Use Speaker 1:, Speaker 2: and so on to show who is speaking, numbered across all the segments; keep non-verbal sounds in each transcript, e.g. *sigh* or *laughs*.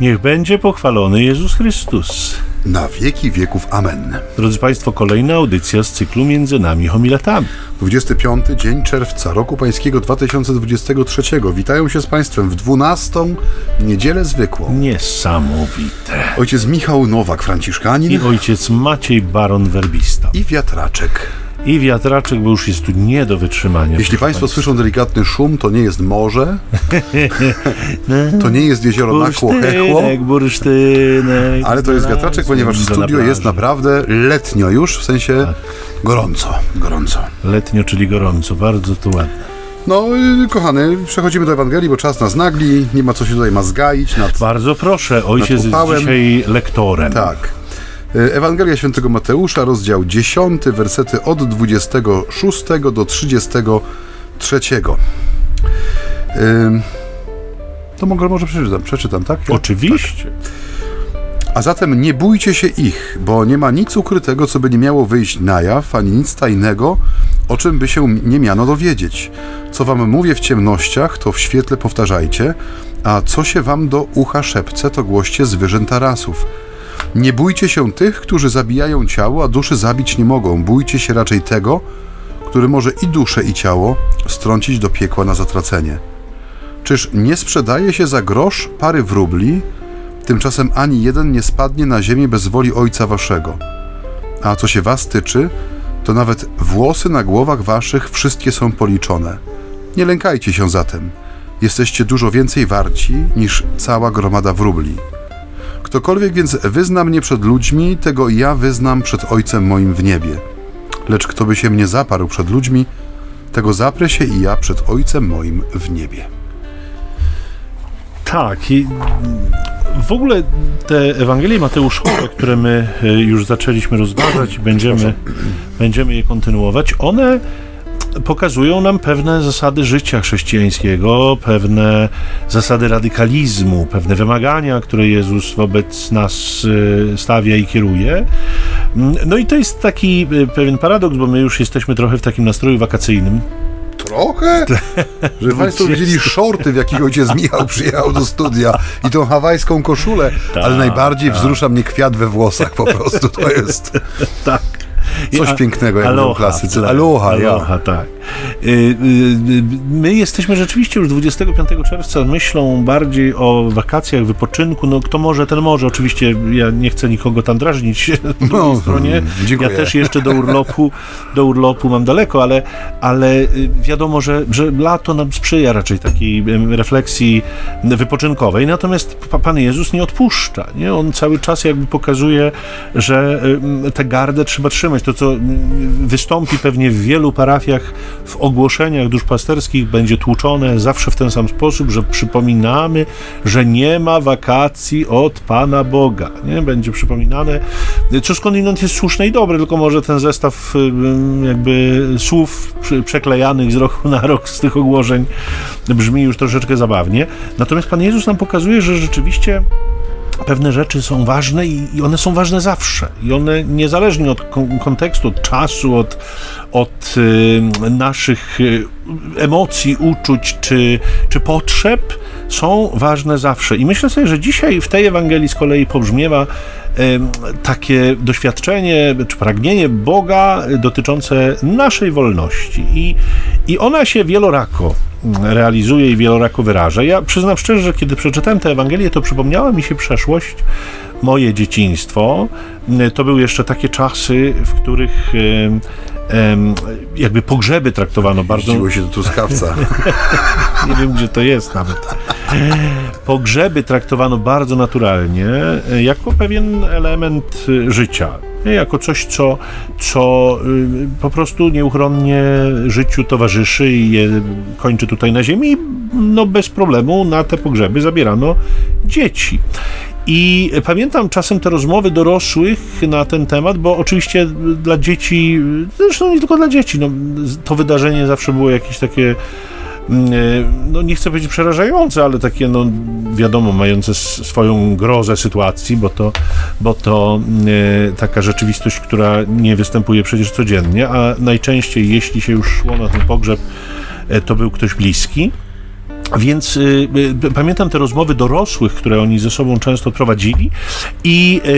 Speaker 1: Niech będzie pochwalony Jezus Chrystus.
Speaker 2: Na wieki wieków. Amen.
Speaker 1: Drodzy Państwo, kolejna audycja z cyklu Między nami homiletami.
Speaker 2: 25 dzień czerwca roku pańskiego 2023. Witają się z Państwem w 12 niedzielę zwykłą.
Speaker 1: Niesamowite.
Speaker 2: Ojciec Michał Nowak, Franciszkanin.
Speaker 1: I ojciec Maciej Baron Werbista.
Speaker 2: I wiatraczek.
Speaker 1: I wiatraczek, bo już jest tu nie do wytrzymania.
Speaker 2: Jeśli Państwo słyszą delikatny szum, to nie jest morze, *laughs* to nie jest jezioro Nakło Hechło,
Speaker 1: Bursztynek,
Speaker 2: ale to jest wiatraczek, ponieważ studio jest naprawdę letnio już, w sensie gorąco, gorąco.
Speaker 1: Letnio, czyli gorąco, bardzo to ładne.
Speaker 2: No, y, kochany, przechodzimy do Ewangelii, bo czas nas nagli, nie ma co się tutaj mazgaić nad...
Speaker 1: Bardzo proszę, ojciec jest dzisiaj lektorem.
Speaker 2: Tak. Y, Ewangelia Świętego Mateusza, rozdział 10, wersety od 26 do 33. Ym, To mogę, może przeczytam, przeczytam, tak?
Speaker 1: Oczywiście.
Speaker 2: A zatem nie bójcie się ich, bo nie ma nic ukrytego, co by nie miało wyjść na jaw, ani nic tajnego, o czym by się nie miano dowiedzieć. Co wam mówię w ciemnościach, to w świetle powtarzajcie, a co się wam do ucha szepce, to głoście zwierzęt tarasów. Nie bójcie się tych, którzy zabijają ciało, a duszy zabić nie mogą. Bójcie się raczej tego, który może i duszę, i ciało strącić do piekła na zatracenie. Czyż nie sprzedaje się za grosz pary wróbli, Tymczasem ani jeden nie spadnie na ziemię bez woli Ojca Waszego. A co się Was tyczy, to nawet włosy na głowach Waszych wszystkie są policzone. Nie lękajcie się zatem. Jesteście dużo więcej warci niż cała gromada wróbli. Ktokolwiek więc wyzna mnie przed ludźmi, tego ja wyznam przed Ojcem moim w niebie. Lecz kto by się mnie zaparł przed ludźmi, tego zaprę się i ja przed Ojcem moim w niebie.
Speaker 1: Tak. I w ogóle te Ewangelie Mateuszowe, które my y, już zaczęliśmy rozważać będziemy, będziemy je kontynuować, one pokazują nam pewne zasady życia chrześcijańskiego, pewne zasady radykalizmu, pewne wymagania, które Jezus wobec nas y, stawia i kieruje. Mm, No i to jest taki y, pewien paradoks, bo my już jesteśmy trochę w takim nastroju wakacyjnym.
Speaker 2: Trochę? *laughs* Że Państwo widzieli shorty, w jakich ojciec Michał przyjechał do studia i tą hawajską koszulę, ale najbardziej wzrusza mnie kwiat we włosach po prostu. To jest *laughs*
Speaker 1: Tak.
Speaker 2: Coś
Speaker 1: A-
Speaker 2: pięknego, jak mówią klasycy.
Speaker 1: tak.
Speaker 2: Aloha, ja.
Speaker 1: Aloha, tak. Y, y, y, My jesteśmy rzeczywiście już 25 czerwca myślą bardziej o wakacjach, wypoczynku. No kto może, ten może. Oczywiście ja nie chcę nikogo tam drażnić *laughs* po
Speaker 2: No,
Speaker 1: stronie.
Speaker 2: dziękuję.
Speaker 1: Ja też jeszcze do urlopu, do urlopu mam daleko, ale, ale wiadomo, że, że lato nam sprzyja raczej takiej refleksji wypoczynkowej. Natomiast pa- Pan Jezus nie odpuszcza. Nie? On cały czas jakby pokazuje, że tę gardę trzeba trzymać. To, co mm, wystąpi pewnie w wielu parafiach w ogłoszeniach duszpasterskich, będzie tłuczone zawsze w ten sam sposób, że przypominamy, że nie ma wakacji od Pana Boga. Nie? Będzie przypominane, co skądinąd jest słuszne i dobre, tylko może ten zestaw jakby słów przeklejanych z roku na rok z tych ogłoszeń brzmi już troszeczkę zabawnie. Natomiast Pan Jezus nam pokazuje, że rzeczywiście pewne rzeczy są ważne i, i one są ważne zawsze. I one niezależnie od kon- kontekstu, od czasu, od, od naszych y, emocji, uczuć czy, czy potrzeb są ważne zawsze. I myślę sobie, że dzisiaj w tej Ewangelii z kolei pobrzmiewa takie doświadczenie czy pragnienie Boga dotyczące naszej wolności. I, I ona się wielorako realizuje i wielorako wyraża. Ja przyznam szczerze, że kiedy przeczytałem tę Ewangelię, to przypomniała mi się przeszłość, moje dzieciństwo. To były jeszcze takie czasy, w których jakby pogrzeby traktowano bardzo...
Speaker 2: Zdziło się do truskawca. *laughs*
Speaker 1: Nie wiem, gdzie to jest nawet. Pogrzeby traktowano bardzo naturalnie, e, jako pewien element e, życia. Nie, Jako coś, co, co po prostu nieuchronnie życiu towarzyszy i je kończy tutaj na ziemi. No bez problemu na te pogrzeby zabierano dzieci. I pamiętam czasem te rozmowy dorosłych na ten temat, bo oczywiście dla dzieci, zresztą nie tylko dla dzieci, no, to wydarzenie zawsze było jakieś takie mm, no nie chcę powiedzieć przerażające, ale takie, no wiadomo, mające swoją grozę sytuacji, bo to, bo to e, taka rzeczywistość, która nie występuje przecież codziennie, a najczęściej, jeśli się już szło na ten pogrzeb, e, to był ktoś bliski. Więc y, y, pamiętam te rozmowy dorosłych, które oni ze sobą często prowadzili i y,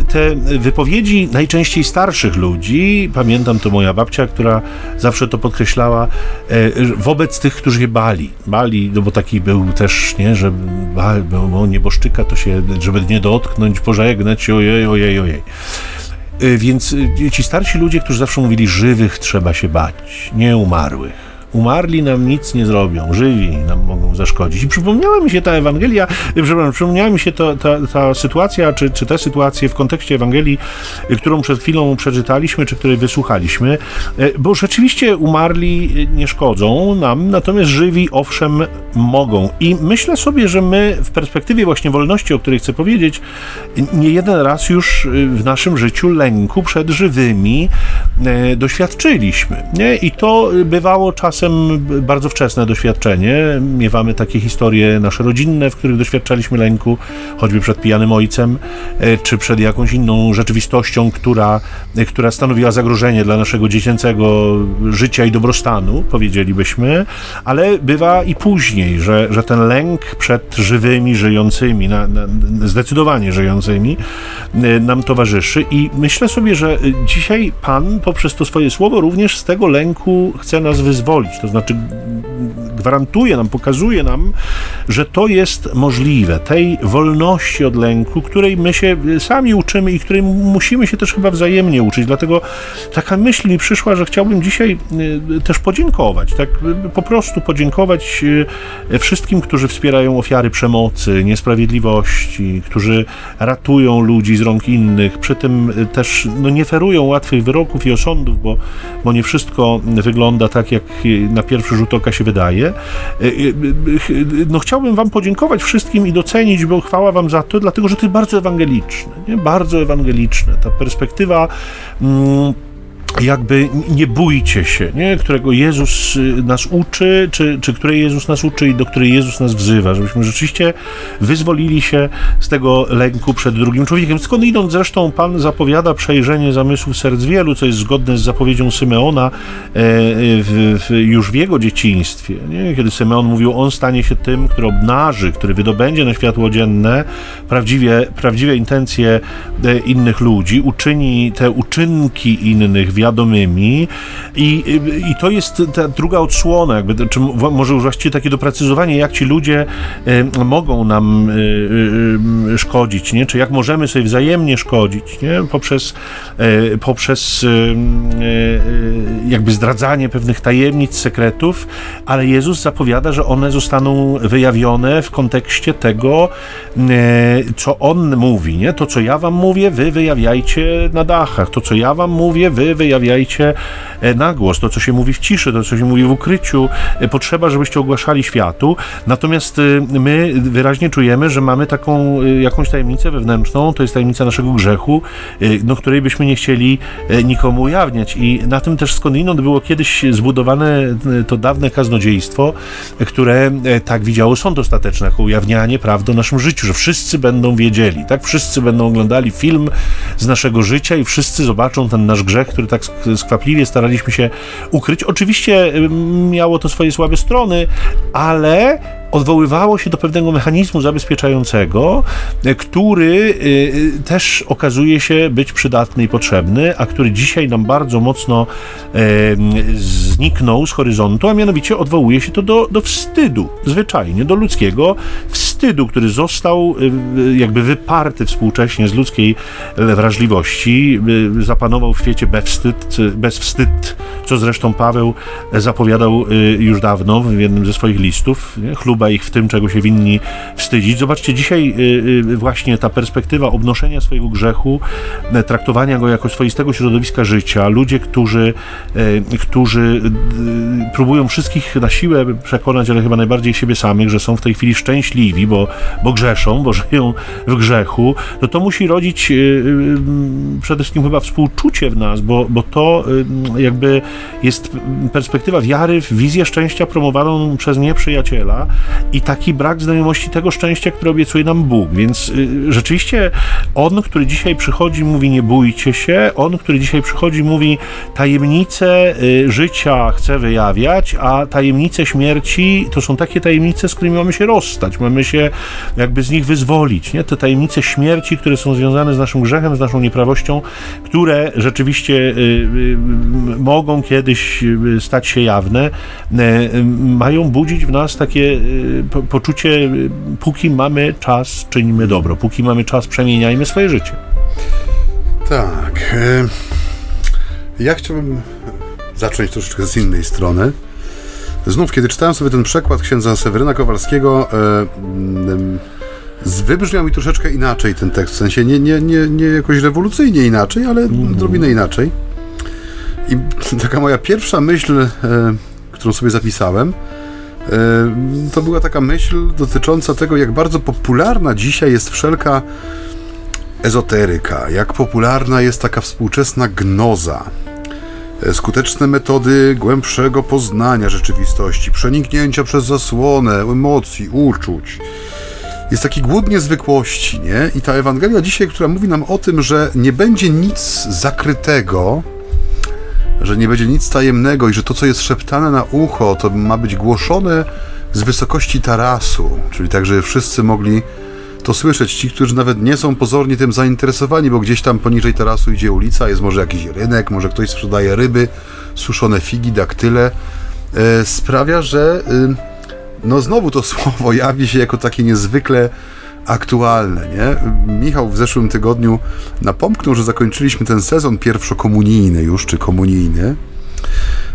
Speaker 1: y te wypowiedzi najczęściej starszych ludzi, pamiętam to moja babcia, która zawsze to podkreślała, y, wobec tych, którzy się bali. Bali, no bo taki był też, nie, że bał, bo nieboszczyka to się, żeby nie dotknąć, pożegnać ojej, ojej, ojej. Y, więc ci starsi ludzie, którzy zawsze mówili, żywych trzeba się bać, nie umarłych Umarli nam nic nie zrobią, żywi nam mogą zaszkodzić. I przypomniała mi się ta Ewangelia, przepraszam, przypomniała mi się to, ta, ta sytuacja, czy, czy te sytuacje w kontekście Ewangelii, którą przed chwilą przeczytaliśmy, czy której wysłuchaliśmy, e, bo rzeczywiście umarli nie szkodzą nam, natomiast żywi owszem mogą. I myślę sobie, że my w perspektywie właśnie wolności, o której chcę powiedzieć, nie jeden raz już w naszym życiu lęku przed żywymi doświadczyliśmy. Nie? I to bywało czasem czasem bardzo wczesne doświadczenie. Miewamy takie historie nasze rodzinne, w których doświadczaliśmy lęku, choćby przed pijanym ojcem, e, czy przed jakąś inną rzeczywistością, która, e, która stanowiła zagrożenie dla naszego dziecięcego życia i dobrostanu, powiedzielibyśmy, ale bywa i później, że, że ten lęk przed żywymi, żyjącymi, na, na, zdecydowanie żyjącymi, e, nam towarzyszy. I myślę sobie, że dzisiaj Pan poprzez to swoje słowo również z tego lęku chce nas wyzwolić to znaczy gwarantuje nam, pokazuje nam, że to jest możliwe. Tej wolności od lęku, której my się sami uczymy i której musimy się też chyba wzajemnie uczyć. Dlatego taka myśl mi przyszła, że chciałbym dzisiaj y, też podziękować, tak y, po prostu podziękować y, wszystkim, którzy wspierają ofiary przemocy, niesprawiedliwości, którzy ratują ludzi z rąk innych, przy tym też no, nie ferują łatwych wyroków i osądów, bo, bo nie wszystko wygląda tak, jak na pierwszy rzut oka się wydaje. E, e, no chciałbym wam podziękować wszystkim i docenić, bo chwała wam za to, dlatego że to jest bardzo ewangeliczne, nie? bardzo ewangeliczne. Ta perspektywa mm, jakby nie bójcie się, nie? którego Jezus y, nas uczy, czy, czy której Jezus nas uczy i do której Jezus nas wzywa, żebyśmy rzeczywiście wyzwolili się z tego lęku przed drugim człowiekiem. Skąd idąc zresztą Pan zapowiada przejrzenie zamysłów serc wielu, co jest zgodne z zapowiedzią Symeona e, w, w, już w jego dzieciństwie. Nie? Kiedy Symeon mówił, on stanie się tym, który obnaży, który wydobędzie na światło dzienne prawdziwie, prawdziwe intencje e, innych ludzi, uczyni te uczynki innych wiadomymi i, i to jest ta druga odsłona, jakby, czy może właściwie takie doprecyzowanie, jak ci ludzie y, mogą nam y, y, szkodzić, nie? czy jak możemy sobie wzajemnie szkodzić, nie? poprzez, poprzez jakby zdradzanie pewnych tajemnic, sekretów, ale Jezus zapowiada, że one zostaną wyjawione w kontekście tego, co On mówi, nie? to co ja wam mówię, wy wyjawiajcie na dachach, to co ja wam mówię, wy wyjawiajcie wyjawiajcie e, na głos, to co się mówi w ciszy, to co się mówi w ukryciu. E, potrzeba, żebyście ogłaszali światu. Natomiast e, my wyraźnie czujemy, że mamy taką jakąś tajemnicę wewnętrzną, to jest tajemnica naszego grzechu, no, której byśmy nie chcieli nikomu ujawniać. I na tym też skądinąd było kiedyś zbudowane to dawne kaznodziejstwo, które tak widziało sąd ostateczny, jako ujawnianie prawdy o naszym życiu, że wszyscy będą wiedzieli, tak? Wszyscy będą oglądali film z naszego życia i wszyscy zobaczą ten nasz grzech, który tak skwapliwie staraliśmy się ukryć. Oczywiście miało to swoje słabe strony, ale odwoływało się do pewnego mechanizmu zabezpieczającego, który y, też okazuje się być przydatny i potrzebny, a który dzisiaj nam bardzo mocno zniknął z horyzontu, a mianowicie odwołuje się to do, do wstydu, zwyczajnie, do ludzkiego wstydu, który został y, jakby wyparty współcześnie z ludzkiej wrażliwości, y, zapanował w świecie bezwstyd, bezwstyd co zresztą Paweł zapowiadał już dawno w jednym ze swoich listów, chluba ich w tym, czego się winni wstydzić. Zobaczcie, dzisiaj y, y, właśnie ta perspektywa obnoszenia swojego grzechu, e, traktowania go jako swoistego środowiska życia, ludzie, którzy, e, którzy próbują wszystkich na siłę przekonać, ale chyba najbardziej siebie samych, że są w tej chwili szczęśliwi, bo, bo grzeszą, bo *laughs* żyją w grzechu, no to musi rodzić y, y, przede wszystkim chyba współczucie w nas, bo, bo to y, jakby jest perspektywa wiary w wizję szczęścia promowaną przez nieprzyjaciela i taki brak znajomości tego szczęścia, które obiecuje nam Bóg. Więc rzeczywiście on, który dzisiaj przychodzi, mówi nie bójcie się, on, który dzisiaj przychodzi, mówi tajemnice życia chcę wyjawiać, a tajemnice śmierci to są takie tajemnice, z którymi mamy się rozstać, mamy się jakby z nich wyzwolić, nie? Te tajemnice śmierci, które są związane z naszym grzechem, z naszą nieprawością, które rzeczywiście y, y, mogą kiedyś y, stać się jawne, mają budzić w nas takie poczucie, póki mamy czas, czynimy dobro, póki mamy czas, przemieniajmy swoje życie.
Speaker 2: Tak. Ja chciałbym zacząć troszeczkę z innej strony. Znów, kiedy czytałem sobie ten przekład księdza Seweryna Kowalskiego, e, wybrzmiał mi troszeczkę inaczej ten tekst, w sensie nie, nie, nie, nie jakoś rewolucyjnie inaczej, ale mm. inaczej. I *laughs* taka moja pierwsza myśl, e, którą sobie zapisałem, e, to była taka myśl dotycząca tego, jak bardzo popularna dzisiaj jest wszelka ezoteryka, jak popularna jest taka współczesna gnoza skuteczne metody głębszego poznania rzeczywistości, przeniknięcia przez zasłonę emocji, uczuć. Jest taki głód niezwykłości, nie? I ta Ewangelia dzisiaj, która mówi nam o tym, że nie będzie nic zakrytego, że nie będzie nic tajemnego i że to, co jest szeptane na ucho, to ma być głoszone z wysokości tarasu, czyli tak, żeby wszyscy mogli to słyszeć ci, którzy nawet nie są pozornie tym zainteresowani, bo gdzieś tam poniżej tarasu idzie ulica, jest może jakiś rynek, może ktoś sprzedaje ryby, suszone figi, daktyle, e, sprawia, że e, no znowu to *laughs* słowo jawi się jako takie niezwykle aktualne, nie? Michał w zeszłym tygodniu napomknął, że zakończyliśmy ten sezon pierwszokomunijny już, czy komunijny.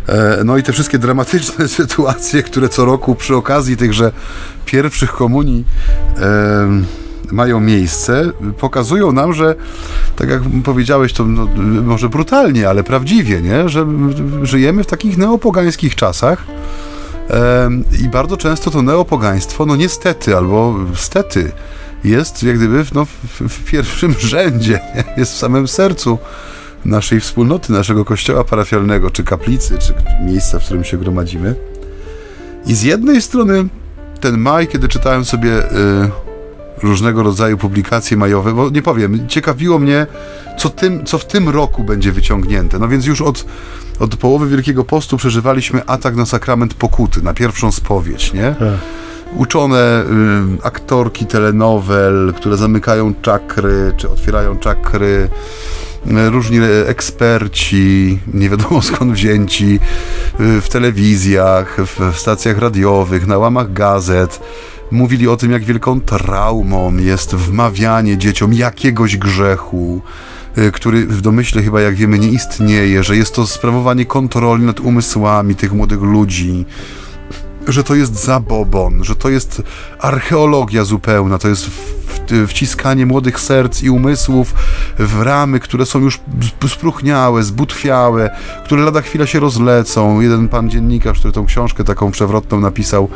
Speaker 2: E, no i te wszystkie dramatyczne *laughs* sytuacje, które co roku przy okazji tychże pierwszych komunii e, mają miejsce, pokazują nam, że tak jak powiedziałeś, to no, może brutalnie, ale prawdziwie, nie? że żyjemy w takich neopogańskich czasach. E, I bardzo często to neopogaństwo, no niestety albo stety, jest jak gdyby no, w, w pierwszym *laughs* rzędzie, nie? jest w samym sercu naszej wspólnoty, naszego kościoła parafialnego, czy kaplicy, czy miejsca, w którym się gromadzimy. I z jednej strony ten maj, kiedy czytałem sobie y, różnego rodzaju publikacje majowe, bo nie powiem, ciekawiło mnie, co, tym, co w tym roku będzie wyciągnięte. No więc już od, od połowy Wielkiego Postu przeżywaliśmy atak na sakrament pokuty, na pierwszą spowiedź, nie? Tak. Uczone y, aktorki telenowel, które zamykają czakry, czy otwierają czakry, różni eksperci, nie wiadomo *laughs* skąd wzięci, w telewizjach, w stacjach radiowych, na łamach gazet, mówili o tym, jak wielką traumą jest wmawianie dzieciom jakiegoś grzechu, y, który w domyśle chyba, jak wiemy, nie istnieje, że jest to sprawowanie kontroli nad umysłami tych młodych ludzi, że to jest zabobon, że to jest archeologia zupełna, to jest wciskanie młodych serc i umysłów w ramy, które są już spruchniałe, zbutwiałe, które lada chwila się rozlecą. Jeden pan dziennikarz, który tą książkę taką przewrotną napisał,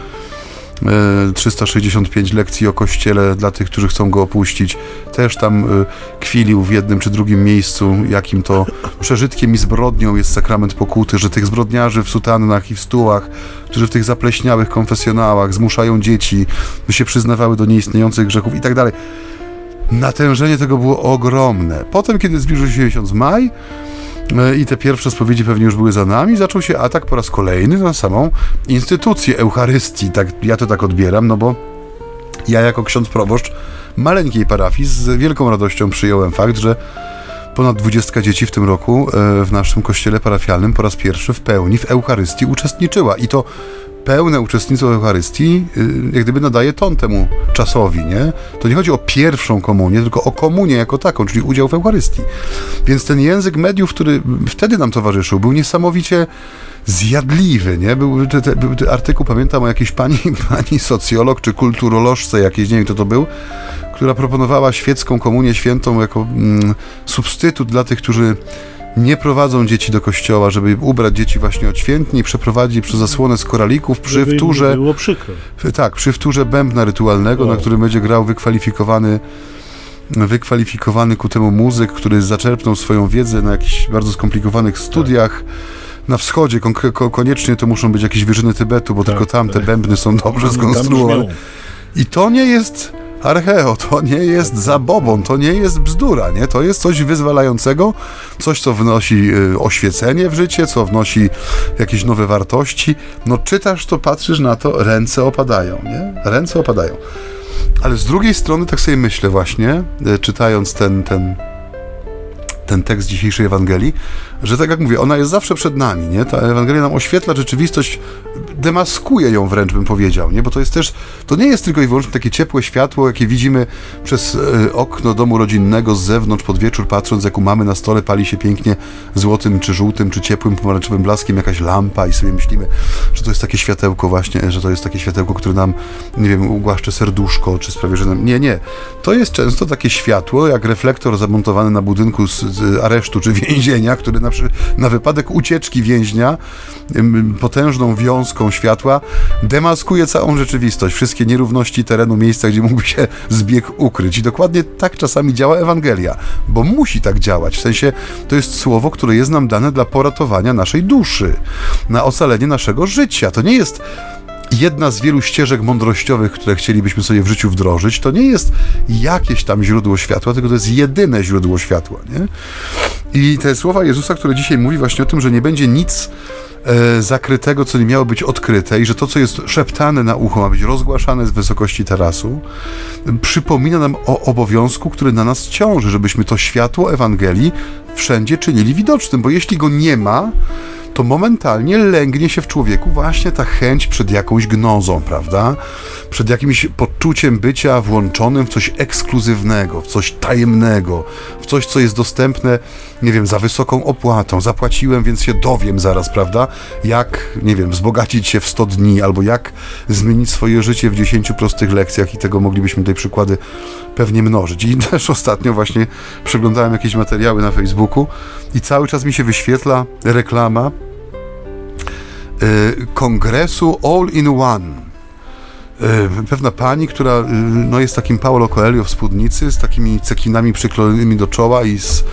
Speaker 2: 365 e, lekcji o kościele dla tych, którzy chcą go opuścić. Też tam e, kwilił w jednym czy drugim miejscu, jakim to przeżytkiem i zbrodnią jest sakrament pokuty, że tych zbrodniarzy w sutannach i w stułach, którzy w tych zapleśniałych konfesjonałach zmuszają dzieci, by się przyznawały do nieistniejących grzechów i tak dalej. Natężenie tego było ogromne. Potem, kiedy zbliżył się miesiąc maj, i te pierwsze spowiedzi pewnie już były za nami, zaczął się atak po raz kolejny na samą instytucję Eucharystii. Tak, ja to tak odbieram, no bo ja jako ksiądz proboszcz maleńkiej parafii z wielką radością przyjąłem fakt, że ponad 20 dzieci w tym roku e, w naszym kościele parafialnym po raz pierwszy w pełni w Eucharystii uczestniczyła. I to pełne uczestnictwo w Eucharystii y, jak gdyby nadaje ton temu czasowi, nie? To nie chodzi o pierwszą komunię, tylko o komunię jako taką, czyli udział w Eucharystii. Więc ten język mediów, który wtedy nam towarzyszył, był niesamowicie zjadliwy, nie? Był, te, te, artykuł, pamiętam o jakiejś pani, *laughs* pani socjolog czy kulturolożce jakiejś, nie wiem kto to był, która proponowała świecką komunię świętą jako mm, substytut dla tych, którzy nie prowadzą dzieci do kościoła, żeby ubrać dzieci właśnie odświętnie i przeprowadzić przez zasłonę z koralików przy
Speaker 1: Żeby
Speaker 2: wtórze,
Speaker 1: było przykro.
Speaker 2: tak, przy wtórze bębna rytualnego,
Speaker 1: O.
Speaker 2: na którym będzie grał wykwalifikowany wykwalifikowany ku temu muzyk, który zaczerpnął swoją wiedzę na jakichś bardzo skomplikowanych studiach. Na wschodzie konkre- ko- koniecznie to muszą być jakieś wyżyny Tybetu, bo
Speaker 1: Tak,
Speaker 2: tylko tam te
Speaker 1: tak.
Speaker 2: bębny są dobrze skonstruowane. I to nie jest archeo, to nie jest zabobon, to nie jest bzdura, nie? To jest coś wyzwalającego, coś, co wnosi y, oświecenie w życie, co wnosi jakieś nowe wartości. No czytasz to, patrzysz na to, ręce opadają, nie? Ręce opadają. Ale z drugiej strony tak sobie myślę właśnie, y, czytając ten, ten, ten tekst dzisiejszej Ewangelii, że tak jak mówię, ona jest zawsze przed nami, nie? Ta Ewangelia nam oświetla rzeczywistość, demaskuje ją wręcz, bym powiedział, nie? Bo to jest też, to nie jest tylko i wyłącznie takie ciepłe światło, jakie widzimy przez e, okno domu rodzinnego z zewnątrz pod wieczór, patrząc jak u mamy na stole pali się pięknie złotym, czy żółtym, czy ciepłym, pomarańczowym blaskiem jakaś lampa i sobie myślimy, że to jest takie światełko właśnie, że to jest takie światełko, które nam, nie wiem, ugłaszcze serduszko, czy sprawia, że nam... Nie, nie. To jest często takie światło, jak reflektor zamontowany na budynku z, z aresztu, czy więzienia, który na, przy, na wypadek ucieczki więźnia potężną wiązką światła demaskuje całą rzeczywistość, wszystkie nierówności terenu, miejsca, gdzie mógłby się zbieg ukryć. I dokładnie tak czasami działa Ewangelia, bo musi tak działać. W sensie to jest słowo, które jest nam dane dla poratowania naszej duszy, na ocalenie naszego życia. To nie jest jedna z wielu ścieżek mądrościowych, które chcielibyśmy sobie w życiu wdrożyć, to nie jest jakieś tam źródło światła, tylko to jest jedyne źródło światła. Nie? I te słowa Jezusa, które dzisiaj mówi właśnie o tym, że nie będzie nic e, zakrytego, co nie miało być odkryte i że to, co jest szeptane na ucho, ma być rozgłaszane z wysokości tarasu, przypomina nam o obowiązku, który na nas ciąży, żebyśmy to światło Ewangelii wszędzie czynili widocznym, bo jeśli go nie ma, to momentalnie lęgnie się w człowieku właśnie ta chęć przed jakąś gnozą, prawda? Przed jakimś poczuciem bycia włączonym w coś ekskluzywnego, w coś tajemnego, w coś, co jest dostępne, nie wiem, za wysoką opłatą. Zapłaciłem, więc się dowiem zaraz, prawda? Jak, nie wiem, wzbogacić się w 100 dni, albo jak zmienić swoje życie w 10 prostych lekcjach i tego moglibyśmy tutaj przykłady pewnie mnożyć. I też ostatnio właśnie przeglądałem jakieś materiały na Facebooku i cały czas mi się wyświetla reklama y, kongresu All in One. Y, Pewna pani, która y, no, jest takim Paulo Coelho w spódnicy, z takimi cekinami przyklejonymi do czoła i z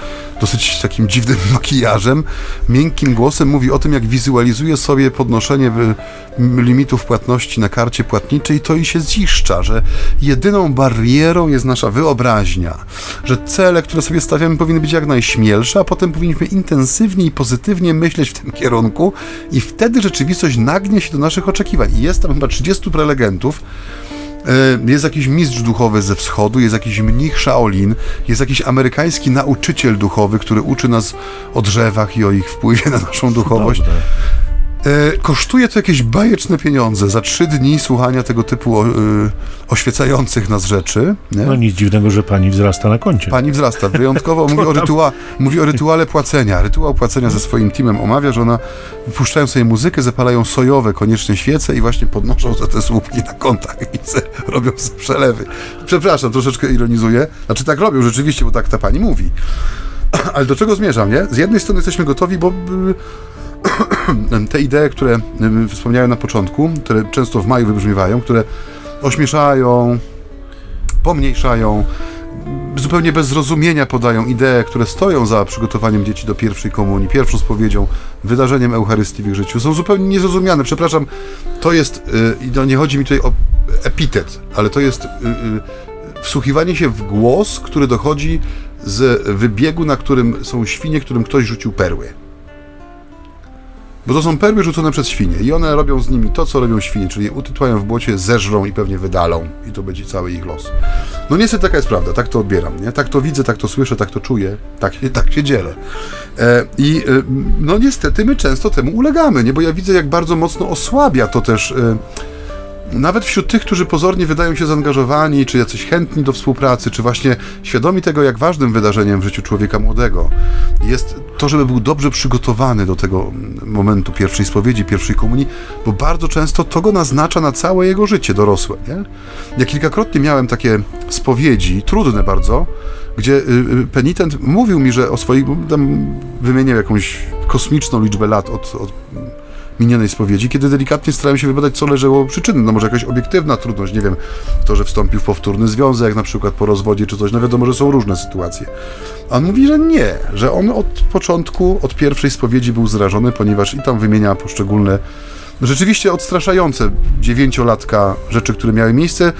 Speaker 2: dosyć takim dziwnym *laughs* makijażem, miękkim głosem mówi o tym, jak wizualizuje sobie podnoszenie y, limitów płatności na karcie płatniczej to i się ziszcza, że jedyną barierą jest nasza wyobraźnia, że cele, które sobie stawiamy powinny być jak najśmielsze, a potem powinniśmy intensywnie i pozytywnie myśleć w tym kierunku i wtedy rzeczywistość nagnie się do naszych oczekiwań. I jest tam chyba 30 prelegentów, jest jakiś mistrz duchowy ze wschodu, jest jakiś mnich Shaolin, jest jakiś amerykański nauczyciel duchowy, który uczy nas o drzewach i o ich wpływie na naszą duchowość. E, kosztuje to jakieś bajeczne pieniądze za trzy dni słuchania tego typu o, e, oświecających nas rzeczy. Nie?
Speaker 1: No nic dziwnego, że pani wzrasta na koncie.
Speaker 2: Pani wzrasta. Wyjątkowo *laughs* mówi o, rytua, mówi o rytuale płacenia. Rytuał płacenia ze swoim teamem omawia, że ona puszczają sobie muzykę, zapalają sojowe koniecznie świece i właśnie podnoszą za te słupki na kontach i se robią przelewy. Przepraszam, troszeczkę ironizuję. Znaczy tak robią rzeczywiście, bo tak ta pani mówi. *clears throat* Ale do czego zmierzam, nie? Z jednej strony jesteśmy gotowi, bo y, te idee, które wspomniałem na początku, które często w maju wybrzmiewają, które ośmieszają, pomniejszają, zupełnie bez zrozumienia podają idee, które stoją za przygotowaniem dzieci do pierwszej komunii, pierwszą spowiedzią, wydarzeniem Eucharystii w ich życiu. Są zupełnie niezrozumiane. Przepraszam, to jest, y, no nie chodzi mi tutaj o epitet, ale to jest y, y, wsłuchiwanie się w głos, który dochodzi z wybiegu, na którym są świnie, którym ktoś rzucił perły. Bo to są perły rzucone przez świnie i one robią z nimi to, co robią świnie, czyli utytłają w błocie, zeżrą i pewnie wydalą i to będzie cały ich los. No niestety taka jest prawda, tak to odbieram, nie? Tak to widzę, tak to słyszę, tak to czuję, tak, tak się dzielę. E, I e, no niestety my często temu ulegamy, nie? Bo ja widzę, jak bardzo mocno osłabia to też... E, nawet wśród tych, którzy pozornie wydają się zaangażowani, czy jacyś chętni do współpracy, czy właśnie świadomi tego, jak ważnym wydarzeniem w życiu człowieka młodego jest to, żeby był dobrze przygotowany do tego momentu pierwszej spowiedzi, pierwszej komunii, bo bardzo często to go naznacza na całe jego życie dorosłe. Nie? Ja kilkakrotnie miałem takie spowiedzi, trudne bardzo, gdzie y, y, penitent mówił mi, że o swoich, tam wymieniał jakąś kosmiczną liczbę lat od, od minionej spowiedzi, kiedy delikatnie starałem się wybadać, co leżało przyczyny. No może jakaś obiektywna trudność, nie wiem, to, że wstąpił w powtórny związek, na przykład po rozwodzie czy coś, no wiadomo, że są różne sytuacje. A on mówi, że nie, że on od początku, od pierwszej spowiedzi był zrażony, ponieważ i tam wymienia poszczególne, rzeczywiście odstraszające dziewięciolatka rzeczy, które miały miejsce,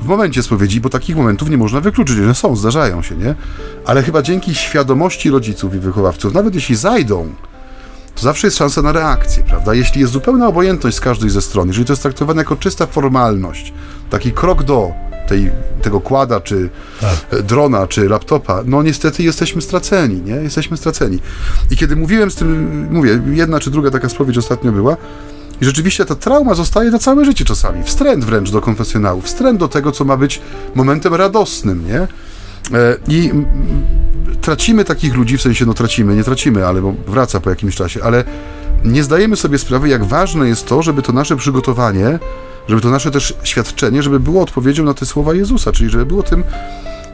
Speaker 2: w momencie spowiedzi, bo takich momentów nie można wykluczyć, że są, zdarzają się, nie? Ale chyba dzięki świadomości rodziców i wychowawców, nawet jeśli zajdą, to zawsze jest szansa na reakcję, prawda? Jeśli jest zupełna obojętność z każdej ze stron, jeżeli to jest traktowane jako czysta formalność, taki krok do tej, tego kłada, czy tak. drona, czy laptopa, no niestety jesteśmy straceni, nie? Jesteśmy straceni. I kiedy mówiłem z tym, mówię, jedna czy druga taka spowiedź ostatnio była, i rzeczywiście ta trauma zostaje na całe życie czasami. Wstręt wręcz do konfesjonału, wstręt do tego, co ma być momentem radosnym, nie? E, I tracimy takich ludzi, w sensie no tracimy, nie tracimy, ale bo wraca po jakimś czasie, ale nie zdajemy sobie sprawy, jak ważne jest to, żeby to nasze przygotowanie, żeby to nasze też świadczenie, żeby było odpowiedzią na te słowa Jezusa, czyli żeby było tym,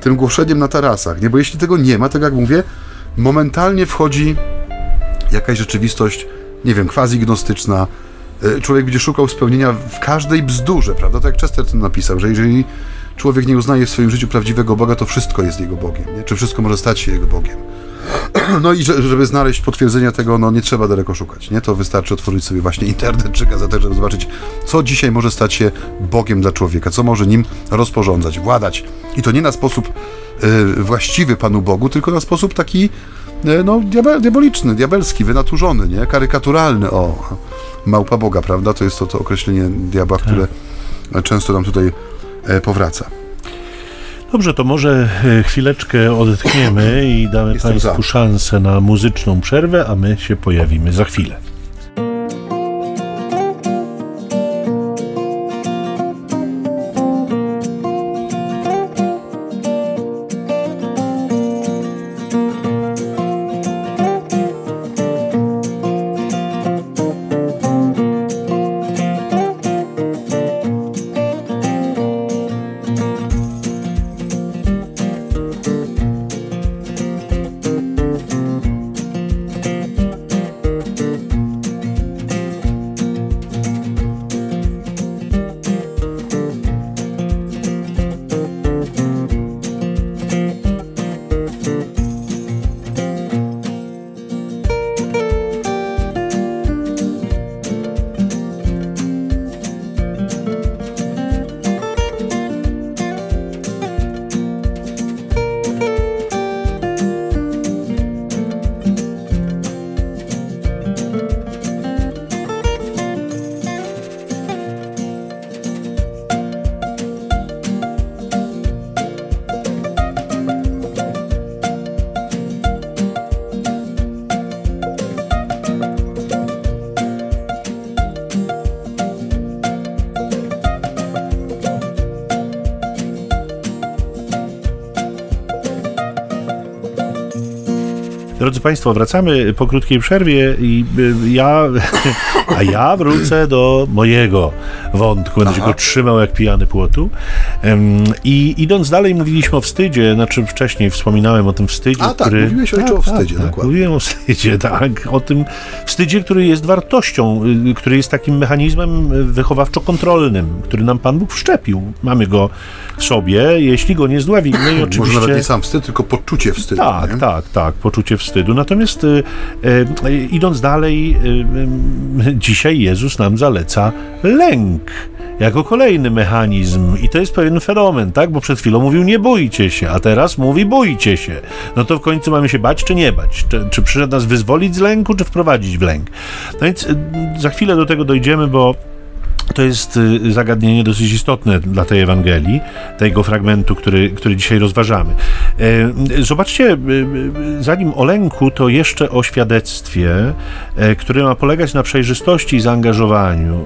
Speaker 2: tym głoszeniem na tarasach, nie? Bo jeśli tego nie ma, tak jak mówię, momentalnie wchodzi jakaś rzeczywistość, nie wiem, quasi-gnostyczna, e, człowiek będzie szukał spełnienia w każdej bzdurze, prawda? Tak jak Chesterton napisał, że jeżeli człowiek nie uznaje w swoim życiu prawdziwego Boga, to wszystko jest jego Bogiem, nie? czy wszystko może stać się jego Bogiem. *clears throat* No i żeby znaleźć potwierdzenia tego, no nie trzeba daleko szukać, nie? To wystarczy otworzyć sobie właśnie internet czy gazetę, żeby zobaczyć, co dzisiaj może stać się Bogiem dla człowieka, co może nim rozporządzać, władać. I to nie na sposób y, właściwy Panu Bogu, tylko na sposób taki, y, no, diaboliczny, diabelski, wynaturzony, nie? Karykaturalny, o, małpa Boga, prawda? To jest to, to określenie diabła, tak. które często nam tutaj powraca.
Speaker 1: Dobrze, to może e, chwileczkę odetchniemy i damy Jestem Państwu za. szansę na muzyczną przerwę, a my się pojawimy za chwilę. Drodzy Państwo, wracamy po krótkiej przerwie i y, ja, *laughs* a ja wrócę do mojego wątku, będę go trzymał jak pijany płotu. I idąc dalej, mówiliśmy o wstydzie, znaczy wcześniej wspominałem o tym wstydzie,
Speaker 2: a, tak, który... mówiłeś tak, o wstydzie,
Speaker 1: tak, tak, Mówiłem o wstydzie, *laughs* tak, o tym wstydzie, który jest wartością, y, który jest takim mechanizmem wychowawczo-kontrolnym, który nam Pan Bóg wszczepił. Mamy go w sobie, jeśli go nie zdławimy i oczywiście... Może
Speaker 2: nawet nie sam wstyd, tylko poczucie wstydu.
Speaker 1: Tak, nie? tak, tak, poczucie wstydu. Natomiast y, y, idąc dalej, y, *laughs* dzisiaj Jezus nam zaleca lęk jako kolejny mechanizm i to jest pewien fenomen, tak? Bo przed chwilą mówił nie bójcie się, a teraz mówi bójcie się. No to w końcu mamy się bać czy nie bać? Czy, czy przyszedł nas wyzwolić z lęku, czy wprowadzić w lęk? No więc za chwilę do tego dojdziemy, bo to jest y, zagadnienie dosyć istotne dla tej Ewangelii, tego fragmentu, który, który dzisiaj rozważamy. E, zobaczcie, y, y, zanim o lęku, to jeszcze o świadectwie, e, które ma polegać na przejrzystości i zaangażowaniu.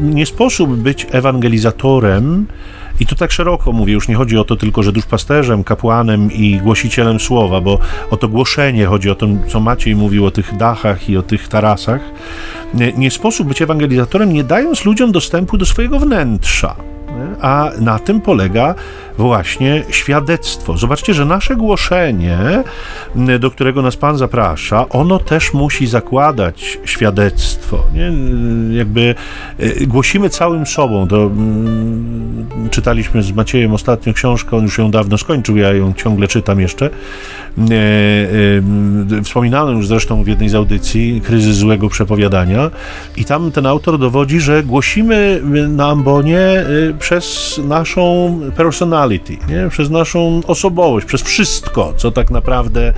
Speaker 1: Nie sposób być ewangelizatorem, I tu tak szeroko mówię, już nie chodzi o to tylko, że duszpasterzem, kapłanem i głosicielem słowa, bo o to głoszenie chodzi, o to, co Maciej mówił o tych dachach i o tych tarasach. Nie, nie sposób być ewangelizatorem, nie dając ludziom dostępu do swojego wnętrza. A na tym polega właśnie świadectwo. Zobaczcie, że nasze głoszenie, do którego nas Pan zaprasza, ono też musi zakładać świadectwo. Nie? Jakby e, głosimy całym sobą. To, mm, czytaliśmy z Maciejem ostatnio książkę, on już ją dawno skończył, ja ją ciągle czytam jeszcze. E, e, wspominano już zresztą w jednej z audycji kryzys złego przepowiadania i tam ten autor dowodzi, że głosimy na ambonie przez naszą personality, nie? przez naszą osobowość, przez wszystko, co tak naprawdę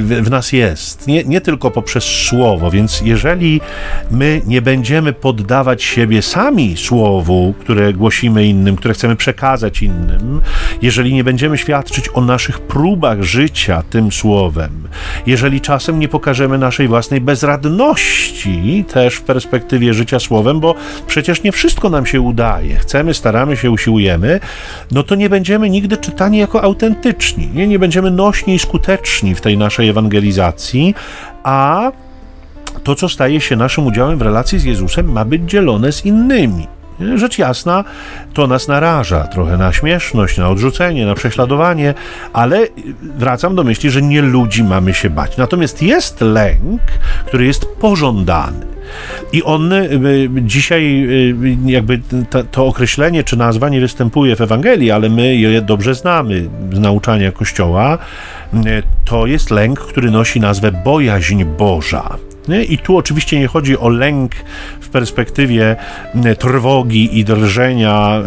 Speaker 1: w nas jest. Nie, nie tylko poprzez słowo, więc jeżeli my nie będziemy poddawać siebie sami słowu, które głosimy innym, które chcemy przekazać innym, jeżeli nie będziemy świadczyć o naszych próbach, próbach życia tym słowem, jeżeli czasem nie pokażemy naszej własnej bezradności też w perspektywie życia słowem, bo przecież nie wszystko nam się udaje, chcemy, staramy się, usiłujemy, no to nie będziemy nigdy czytani jako autentyczni, nie, nie będziemy nośni i skuteczni w tej naszej ewangelizacji, a to, co staje się naszym udziałem w relacji z Jezusem, ma być dzielone z innymi. Rzecz jasna, to nas naraża trochę na śmieszność, na odrzucenie, na prześladowanie, ale wracam do myśli, że nie ludzi mamy się bać. Natomiast jest lęk, który jest pożądany. I on y, dzisiaj, y, jakby to określenie czy nazwa nie występuje w Ewangelii, ale my je dobrze znamy z nauczania Kościoła. Y, to jest lęk, który nosi nazwę bojaźń Boża. I tu oczywiście nie chodzi o lęk perspektywie trwogi i drżenia,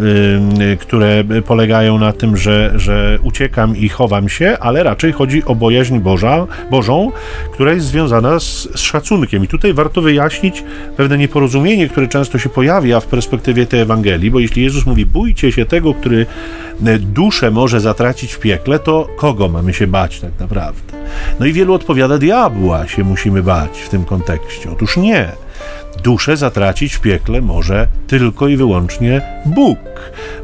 Speaker 1: które polegają na tym, że, że uciekam i chowam się, ale raczej chodzi o bojaźń Boża, Bożą, która jest związana z, z szacunkiem. I tutaj warto wyjaśnić pewne nieporozumienie, które często się pojawia w perspektywie tej Ewangelii, bo jeśli Jezus mówi, bójcie się tego, który duszę może zatracić w piekle, to kogo mamy się bać tak naprawdę? No i wielu odpowiada, diabła się musimy bać w tym kontekście. Otóż nie. Duszę zatracić w piekle może tylko i wyłącznie Bóg.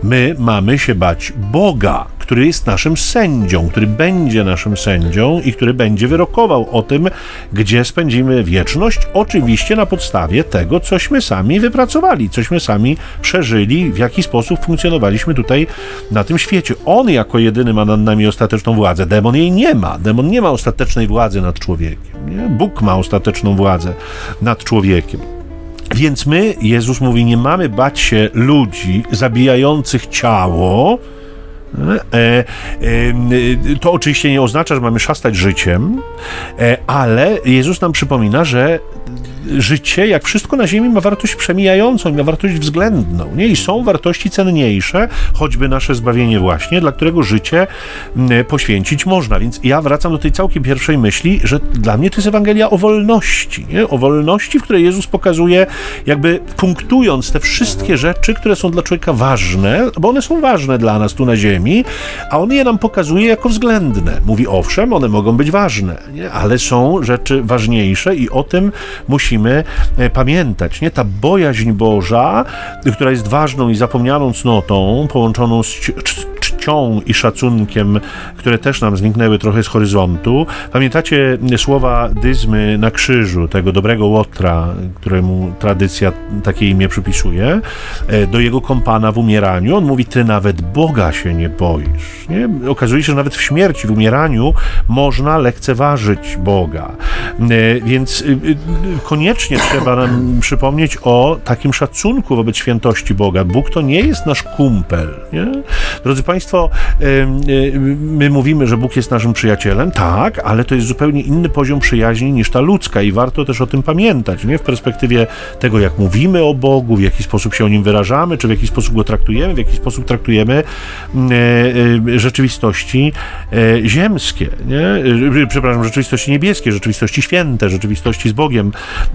Speaker 1: My mamy się bać Boga który jest naszym sędzią, który będzie naszym sędzią i który będzie wyrokował o tym, gdzie spędzimy wieczność, oczywiście na podstawie tego, cośmy sami wypracowali, cośmy sami przeżyli, w jaki sposób funkcjonowaliśmy tutaj na tym świecie. On jako jedyny ma nad nami ostateczną władzę. Demon jej nie ma. Demon nie ma ostatecznej władzy nad człowiekiem. Nie? Bóg ma ostateczną władzę nad człowiekiem. Więc my, Jezus mówi, nie mamy bać się ludzi zabijających ciało, E, e, to oczywiście nie oznacza, że mamy szastać życiem, e, ale Jezus nam przypomina, że życie, jak wszystko na ziemi, ma wartość przemijającą, ma wartość względną. Nie? I są wartości cenniejsze, choćby nasze zbawienie właśnie, dla którego życie poświęcić można. Więc ja wracam do tej całkiem pierwszej myśli, że dla mnie to jest Ewangelia o wolności. Nie? O wolności, w której Jezus pokazuje, jakby punktując te wszystkie rzeczy, które są dla człowieka ważne, bo one są ważne dla nas tu na ziemi, a on je nam pokazuje jako względne. Mówi, owszem, one mogą być ważne, nie? ale są rzeczy ważniejsze i o tym musimy musimy e, pamiętać, nie? Ta bojaźń Boża, która jest ważną i zapomnianą cnotą, połączoną z czcią i szacunkiem, które też nam zniknęły trochę z horyzontu. Pamiętacie słowa Dyzmy na krzyżu, tego dobrego Łotra, któremu tradycja takie imię przypisuje, e, do jego kompana w umieraniu. On mówi, ty nawet Boga się nie boisz. Nie? Okazuje się, że nawet w śmierci, w umieraniu można lekceważyć Boga. E, więc koniecznie koniecznie trzeba nam przypomnieć o takim szacunku wobec świętości Boga. Bóg to nie jest nasz kumpel. Nie? Drodzy Państwo, my mówimy, że Bóg jest naszym przyjacielem, tak, ale to jest zupełnie inny poziom przyjaźni niż ta ludzka i warto też o tym pamiętać, nie? w perspektywie tego, jak mówimy o Bogu, w jaki sposób się o nim wyrażamy, czy w jaki sposób go traktujemy, w jaki sposób traktujemy rzeczywistości e, ziemskie, nie? przepraszam, rzeczywistości niebieskie, rzeczywistości święte rzeczywistości z Bogiem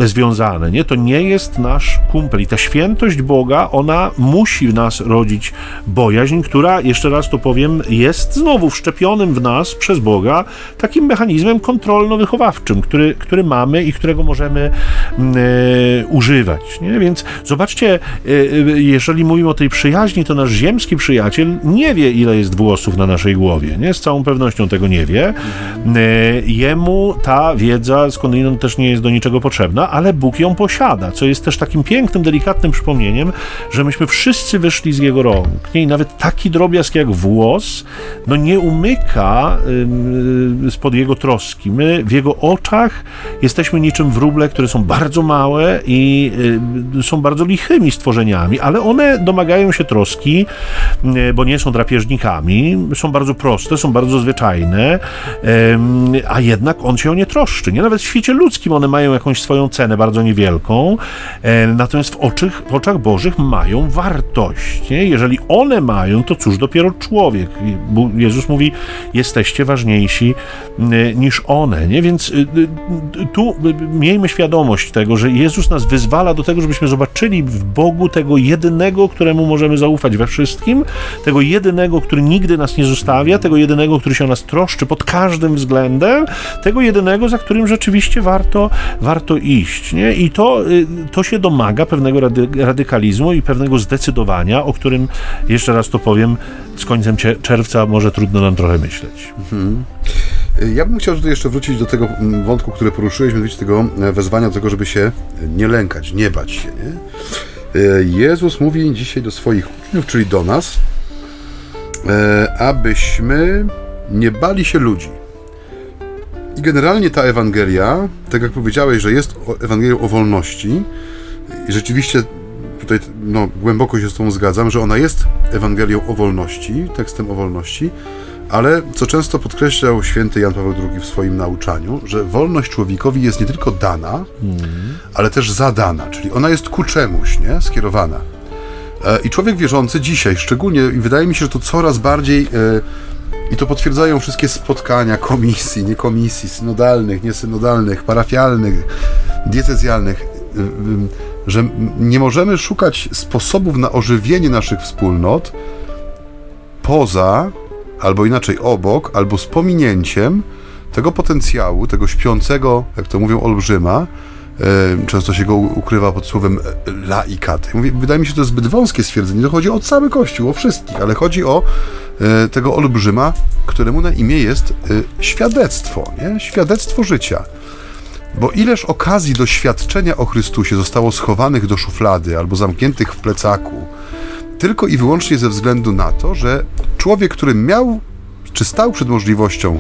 Speaker 1: związane, nie? To nie jest nasz kumpel i ta świętość Boga, ona musi w nas rodzić bojaźń, która, jeszcze raz to powiem, jest znowu wszczepionym w nas przez Boga takim mechanizmem kontrolno-wychowawczym, który, który mamy i którego możemy mm, e, używać, nie? Więc zobaczcie, e, e, jeżeli mówimy o tej przyjaźni, to nasz ziemski przyjaciel nie wie, ile jest włosów na naszej głowie, nie? Z całą pewnością tego nie wie. Jemu ta wiedza skądinąd też nie jest do niczego potrzebna, ale Bóg ją posiada, co jest też takim pięknym, delikatnym przypomnieniem, że myśmy wszyscy wyszli z Jego rąk. Nie? I nawet taki drobiazg jak włos, no nie umyka yy, spod Jego troski. My w Jego oczach jesteśmy niczym wróble, które są bardzo małe i yy, są bardzo lichymi stworzeniami, ale one domagają się troski, yy, bo nie są drapieżnikami, są bardzo proste, są bardzo zwyczajne, a jednak On się o nie troszczy. Nie? Nawet w świecie ludzkim one mają jakąś swoją cenę bardzo niewielką, e, natomiast w, oczach, w oczach Bożych mają wartość. Nie? Jeżeli one mają, to cóż dopiero człowiek. Jezus mówi, jesteście ważniejsi niż one. Nie? Więc y, tu miejmy świadomość tego, że Jezus nas wyzwala do tego, żebyśmy zobaczyli w Bogu tego jedynego, któremu możemy zaufać we wszystkim, tego jedynego, który nigdy nas nie zostawia, tego jedynego, który się o nas troszczy pod każdym względem, tego jedynego, za którym rzeczywiście warto, warto iść. Nie? I to, y, to się domaga pewnego rady, radykalizmu i pewnego zdecydowania, o którym, jeszcze raz to powiem, z końcem czerwca może trudno nam trochę myśleć. Mhm.
Speaker 2: Ja bym chciał tutaj jeszcze wrócić do tego mm, wątku, który poruszyłeś, mianowicie tego e, wezwania do tego, żeby się nie lękać, nie bać się. Nie? E, Jezus mówi dzisiaj do swoich uczniów, czyli do nas, e, abyśmy nie bali się ludzi. I generalnie ta Ewangelia, tak jak powiedziałeś, że jest Ewangelią o wolności, i rzeczywiście tutaj no, głęboko się z tą zgadzam, że ona jest Ewangelią o wolności, tekstem o wolności, ale co często podkreślał święty Jan Paweł II w swoim nauczaniu, że wolność człowiekowi jest nie tylko dana, mm. ale też zadana, czyli ona jest ku czemuś, nie? Skierowana. E, I człowiek wierzący dzisiaj szczególnie, i wydaje mi się, że to coraz bardziej e, i to potwierdzają wszystkie spotkania komisji, nie komisji, synodalnych, niesynodalnych, parafialnych, diecezjalnych, y, y, że nie możemy szukać sposobów na ożywienie naszych wspólnot poza, albo inaczej obok, albo z pominięciem tego potencjału, tego śpiącego, jak to mówią, olbrzyma, często się go ukrywa pod słowem laikat. Mówię, wydaje mi się, że to jest zbyt wąskie stwierdzenie. To chodzi o cały Kościół, o wszystkich, ale chodzi o tego olbrzyma, któremu na imię jest e, świadectwo, nie? świadectwo życia. Bo ileż okazji doświadczenia o Chrystusie zostało schowanych do szuflady albo zamkniętych w plecaku, tylko i wyłącznie ze względu na to, że człowiek, który miał czy stał przed możliwością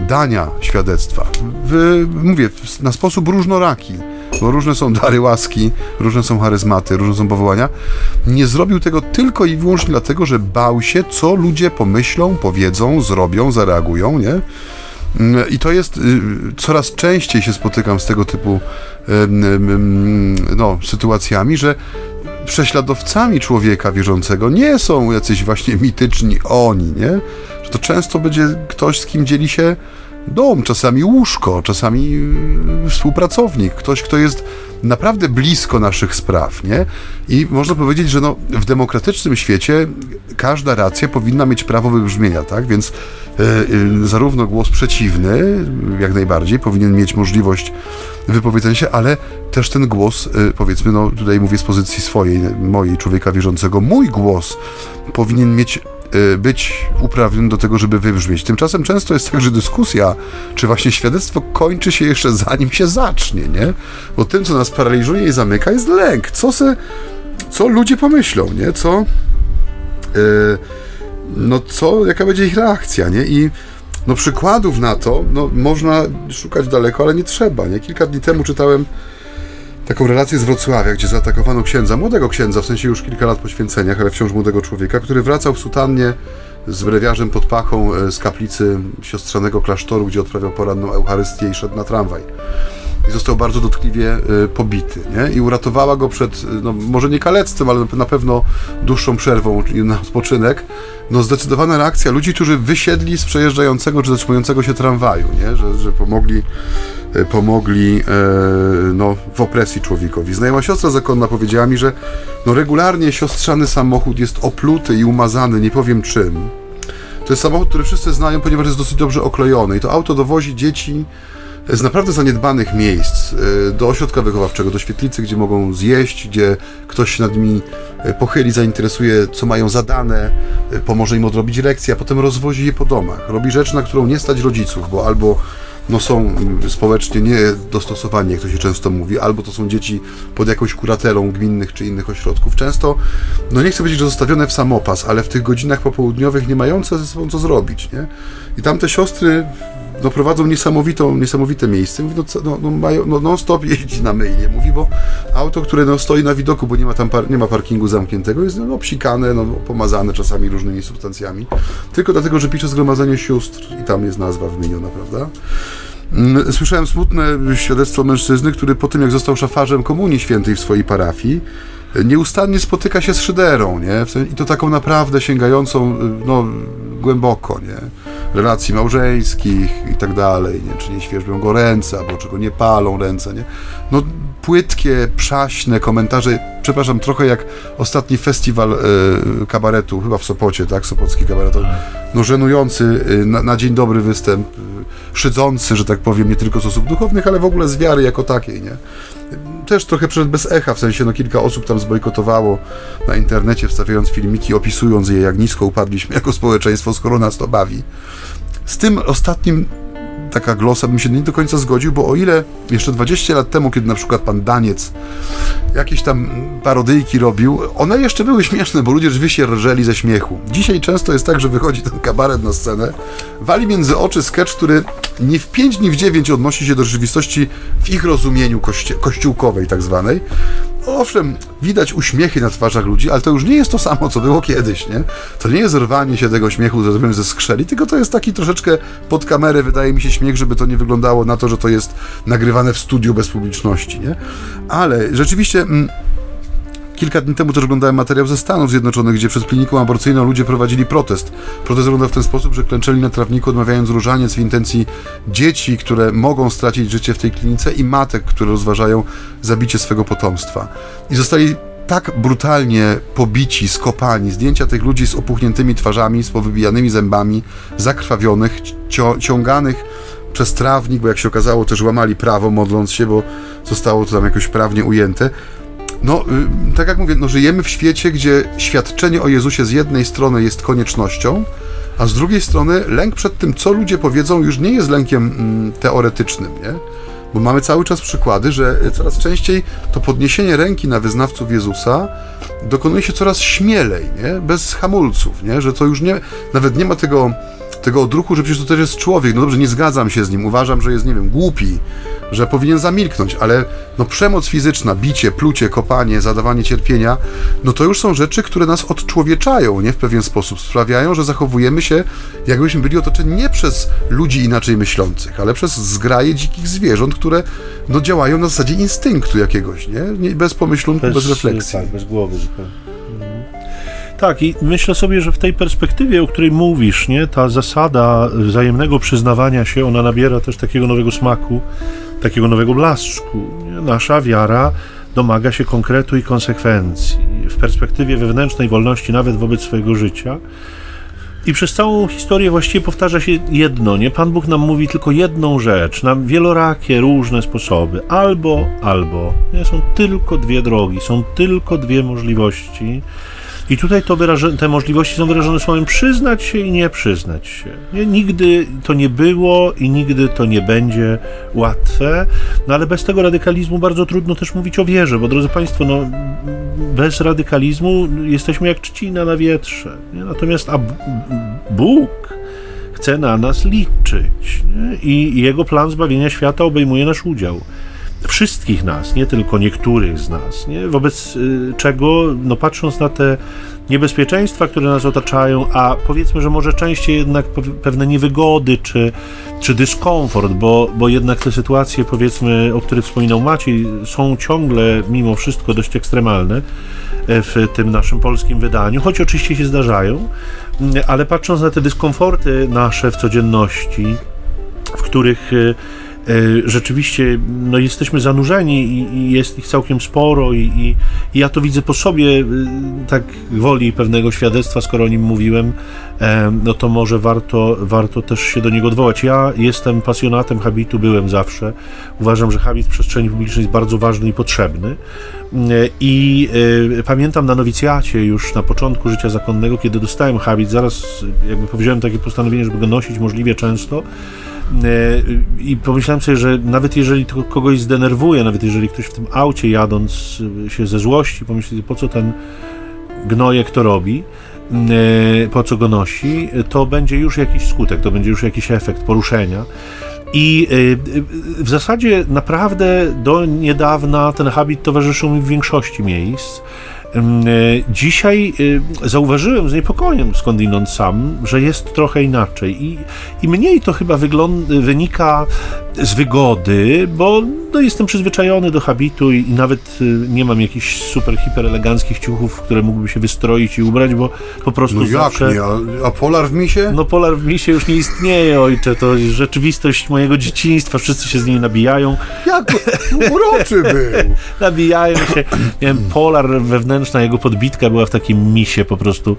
Speaker 2: dania świadectwa, w, mówię, na sposób różnoraki, bo różne są dary łaski, różne są charyzmaty, różne są powołania, nie zrobił tego tylko i wyłącznie dlatego, że bał się, co ludzie pomyślą, powiedzą, zrobią, zareagują, nie? I to jest, y, coraz częściej się spotykam z tego typu no, sytuacjami, że prześladowcami człowieka wierzącego nie są jacyś właśnie mityczni oni, nie? Że to często będzie ktoś, z kim dzieli się dom, czasami łóżko, czasami y, współpracownik, ktoś, kto jest naprawdę blisko naszych spraw, nie? I można powiedzieć, że no, w demokratycznym świecie każda racja powinna mieć prawo wybrzmienia, tak? Więc e, e, zarówno głos przeciwny, jak najbardziej, powinien mieć możliwość wypowiedzenia się, ale też ten głos, e, powiedzmy, no tutaj mówię z pozycji swojej, mojej, człowieka wierzącego, mój głos powinien mieć być uprawniony do tego, żeby wybrzmieć. Tymczasem często jest tak, że dyskusja, czy właśnie świadectwo kończy się jeszcze zanim się zacznie, nie? Bo tym, co nas paraliżuje i zamyka, jest lęk. Co se, co ludzie pomyślą, nie? Co, yy, no co, jaka będzie ich reakcja, nie? I no przykładów na to, no można szukać daleko, ale nie trzeba, nie? Kilka dni temu czytałem taką relację z Wrocławia, gdzie zaatakowano księdza, młodego księdza, w sensie już kilka lat po święceniach, ale wciąż młodego człowieka, który wracał w sutannie z brewiarzem pod pachą e, z kaplicy siostrzanego klasztoru, gdzie odprawiał poranną Eucharystię i szedł na tramwaj. I został bardzo dotkliwie y, pobity, nie? I uratowała go przed, no, może nie kalectwem, ale na pewno dłuższą przerwą na odpoczynek. No zdecydowana reakcja ludzi, którzy wysiedli z przejeżdżającego czy zatrzymującego się tramwaju, nie? Że, że pomogli y, pomogli e, no, w opresji człowiekowi. Znajoma siostra zakonna powiedziała mi, że no, regularnie siostrzany samochód jest opluty i umazany, nie powiem czym. To jest samochód, który wszyscy znają, ponieważ jest dosyć dobrze oklejony. I to auto dowozi dzieci z naprawdę zaniedbanych miejsc e, do ośrodka wychowawczego, do świetlicy, gdzie mogą zjeść, gdzie ktoś się nad nimi e, pochyli, zainteresuje, co mają zadane, e, pomoże im odrobić lekcję, a potem rozwozi je po domach. Robi rzecz, na którą nie stać rodziców, bo albo no są społecznie niedostosowani, jak to się często mówi, albo to są dzieci pod jakąś kuratelą gminnych czy innych ośrodków. Często, no nie chcę powiedzieć, że zostawione w samopas, ale w tych godzinach popołudniowych nie mające ze sobą co zrobić, nie? I tam te siostry no, prowadzą niesamowitą, niesamowite miejsce. Mówi, no, no, no, mają, no non-stop jeździ na myjnie. Mówi, bo auto, które no, stoi na widoku, bo nie ma tam par, nie ma parkingu zamkniętego, jest no, obsikane, no, pomazane czasami różnymi substancjami. Tylko dlatego, że pisze Zgromadzenie Sióstr i tam jest nazwa wymieniona, prawda? Mm, słyszałem smutne świadectwo mężczyzny, który po tym, jak został szafarzem Komunii Świętej w swojej parafii, nieustannie spotyka się z szyderą, nie? I to taką naprawdę sięgającą, no, głęboko, nie? Relacji małżeńskich i tak dalej, nie? Czy nie świeżbią go ręce, albo czego nie palą ręce, nie? No, płytkie, przaśne komentarze, przepraszam, trochę jak ostatni festiwal y, kabaretu, chyba w Sopocie, tak? Sopocki kabaretowy. No, żenujący y, na, na, dzień dobry występ, y, szydzący, że tak powiem, nie tylko z osób duchownych, ale w ogóle z wiary jako takiej, nie? Też trochę przed bez echa, w sensie no kilka osób tam zbojkotowało na internecie, wstawiając filmiki, opisując je, jak nisko upadliśmy jako społeczeństwo, skoro nas to bawi. Z tym ostatnim taka glosa bym się nie do końca zgodził, bo o ile jeszcze 20 lat temu, kiedy na przykład pan Daniec jakieś tam parodyjki robił, one jeszcze były śmieszne, bo ludzie rzeczywiście rżeli ze śmiechu. Dzisiaj często jest tak, że wychodzi ten kabaret na scenę, wali między oczy sketch, który nie w 5, ni w 9 odnosi się do rzeczywistości w ich rozumieniu kości kościółkowej tak zwanej, owszem, widać uśmiechy na twarzach ludzi, ale to już nie jest to samo, co było kiedyś, nie? To nie jest rwanie się tego śmiechu, że ze skrzeli, tylko to jest taki troszeczkę pod kamerę, wydaje mi się, śmiech, żeby to nie wyglądało na to, że to jest nagrywane w studiu bez publiczności, nie? Ale rzeczywiście... Mm, Kilka dni temu też oglądałem materiał ze Stanów Zjednoczonych, gdzie przed kliniką aborcyjną ludzie prowadzili protest. Protest wygląda w ten sposób, że klęczeli na trawniku, odmawiając różaniec w intencji dzieci, które mogą stracić życie w tej klinice i matek, które rozważają zabicie swego potomstwa. I zostali tak brutalnie pobici, skopani, zdjęcia tych ludzi z opuchniętymi twarzami, z powybijanymi zębami, zakrwawionych, ciąganych przez trawnik, bo jak się okazało też łamali prawo modląc się, bo zostało to tam jakoś prawnie ujęte. No, y, tak jak mówię, no, żyjemy w świecie, gdzie świadczenie o Jezusie z jednej strony jest koniecznością, a z drugiej strony lęk przed tym, co ludzie powiedzą, już nie jest lękiem mm, teoretycznym, nie? Bo mamy cały czas przykłady, że coraz częściej to podniesienie ręki na wyznawców Jezusa dokonuje się coraz śmielej, nie? Bez hamulców, nie? Że to już nie, nawet nie ma tego tego odruchu, że przecież to też jest człowiek. No dobrze, nie zgadzam się z nim, uważam, że jest, nie wiem, głupi, że powinien zamilknąć, ale no przemoc fizyczna, bicie, plucie, kopanie, zadawanie cierpienia, no to już są rzeczy, które nas odczłowieczają, nie w pewien sposób, sprawiają, że zachowujemy się, jakbyśmy byli otoczeni nie przez ludzi inaczej myślących, ale przez zgraje dzikich zwierząt, które no działają na zasadzie instynktu jakiegoś, nie? nie bez pomyślunku, bez, bez refleksji.
Speaker 1: Tak, bez głowy zupełnie. Tak, i myślę sobie, że w tej perspektywie, o której mówisz, nie, ta zasada wzajemnego przyznawania się, ona nabiera też takiego nowego smaku, takiego nowego blaszczku. Nie? Nasza wiara domaga się konkretu i konsekwencji. W perspektywie wewnętrznej wolności, nawet wobec swojego życia. I przez całą historię właściwie powtarza się jedno, nie? Pan Bóg nam mówi tylko jedną rzecz, na wielorakie, różne sposoby. Albo, albo. Nie? Są tylko dwie drogi, są tylko dwie możliwości. I tutaj to wyraże, te możliwości są wyrażone słowem przyznać się i nie przyznać się. Nie? Nigdy to nie było i nigdy to nie będzie łatwe, no ale bez tego radykalizmu bardzo trudno też mówić o wierze, bo drodzy Państwo, no, bez radykalizmu jesteśmy jak trzcina na wietrze. Nie? Natomiast a Bóg chce na nas liczyć nie? i jego plan zbawienia świata obejmuje nasz udział. Wszystkich nas, nie tylko niektórych z nas, nie? wobec y, czego, no patrząc na te niebezpieczeństwa, które nas otaczają, a powiedzmy, że może częściej jednak pewne niewygody czy, czy dyskomfort, bo, bo jednak te sytuacje, powiedzmy, o których wspominał Maciej, są ciągle mimo wszystko dość ekstremalne e, w tym naszym polskim wydaniu, choć oczywiście się zdarzają, ale patrząc na te dyskomforty nasze w codzienności, w których E, rzeczywiście no, jesteśmy zanurzeni i, i, jest ich całkiem sporo i, i, i, ja to widzę po sobie, e, tak woli pewnego świadectwa, skoro o nim mówiłem, e, no to może warto, warto też się do niego odwołać. Ja jestem pasjonatem habitu, byłem zawsze. Uważam, że habit w przestrzeni publicznej jest bardzo ważny i potrzebny. I pamiętam na nowicjacie już na początku życia zakonnego, kiedy dostałem habit, zaraz jakby powiedziałem takie postanowienie, żeby go nosić możliwie często, E, I pomyślałem sobie, że nawet jeżeli to kogoś zdenerwuje, nawet jeżeli ktoś w tym aucie jadąc się ze złości pomyśli, po co ten gnojek to robi, e, po co go nosi, to będzie już jakiś skutek, to będzie już jakiś efekt poruszenia. I e, w zasadzie naprawdę do niedawna ten habit towarzyszył mi w większości miejsc. Dzisiaj zauważyłem z niepokojem skądinąd sam, że jest trochę inaczej i, i mniej to chyba wynika z wygody, bo no, jestem przyzwyczajony do habitu i, i, nawet y, nie mam jakichś super, hiper eleganckich ciuchów, które mógłbym się wystroić i ubrać, bo po prostu
Speaker 2: no
Speaker 1: zawsze...
Speaker 2: jak nie? A, a Polar w misie?
Speaker 1: No Polar w misie już nie istnieje, ojcze, to rzeczywistość mojego dzieciństwa, wszyscy się z niej nabijają.
Speaker 2: Jak? Uroczy był! *laughs*
Speaker 1: nabijają się. Miałem Polar wewnętrzna, jego podbitka była w takim misie po prostu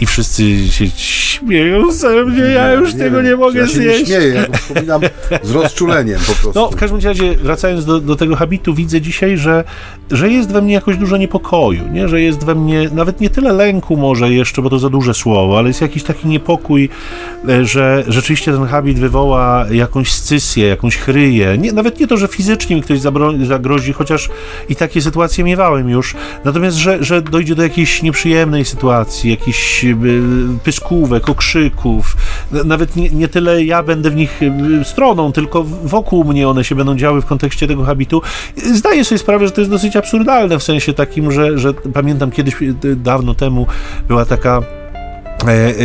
Speaker 1: i wszyscy się śmieją ze mnie, ja już nie tego wiem, nie mogę
Speaker 2: ja
Speaker 1: zjeść.
Speaker 2: Nie śmieję, ja wspominam z rozczuleniem po prostu.
Speaker 1: No, w każdym razie, wracając do, do tego habitu, widzę dzisiaj, że, że jest we mnie jakoś dużo niepokoju, nie? że jest we mnie nawet nie tyle lęku może jeszcze, bo to za duże słowo, ale jest jakiś taki niepokój, e, że rzeczywiście ten habit wywoła jakąś scysję, jakąś chryję. Nie, nawet nie to, że fizycznie mi ktoś zagrozi, chociaż i takie sytuacje miewałem już, natomiast, że, że dojdzie do jakiejś nieprzyjemnej sytuacji, jakichś e, pyskówek, okrzyków, nawet nie, nie tyle ja będę w nich e, stroną, tylko wokół mnie one się będą działy w kontekście tego habitu. Zdaję sobie sprawę, że to jest dosyć absurdalne w sensie takim, że, że pamiętam kiedyś, dawno temu była taka E, e,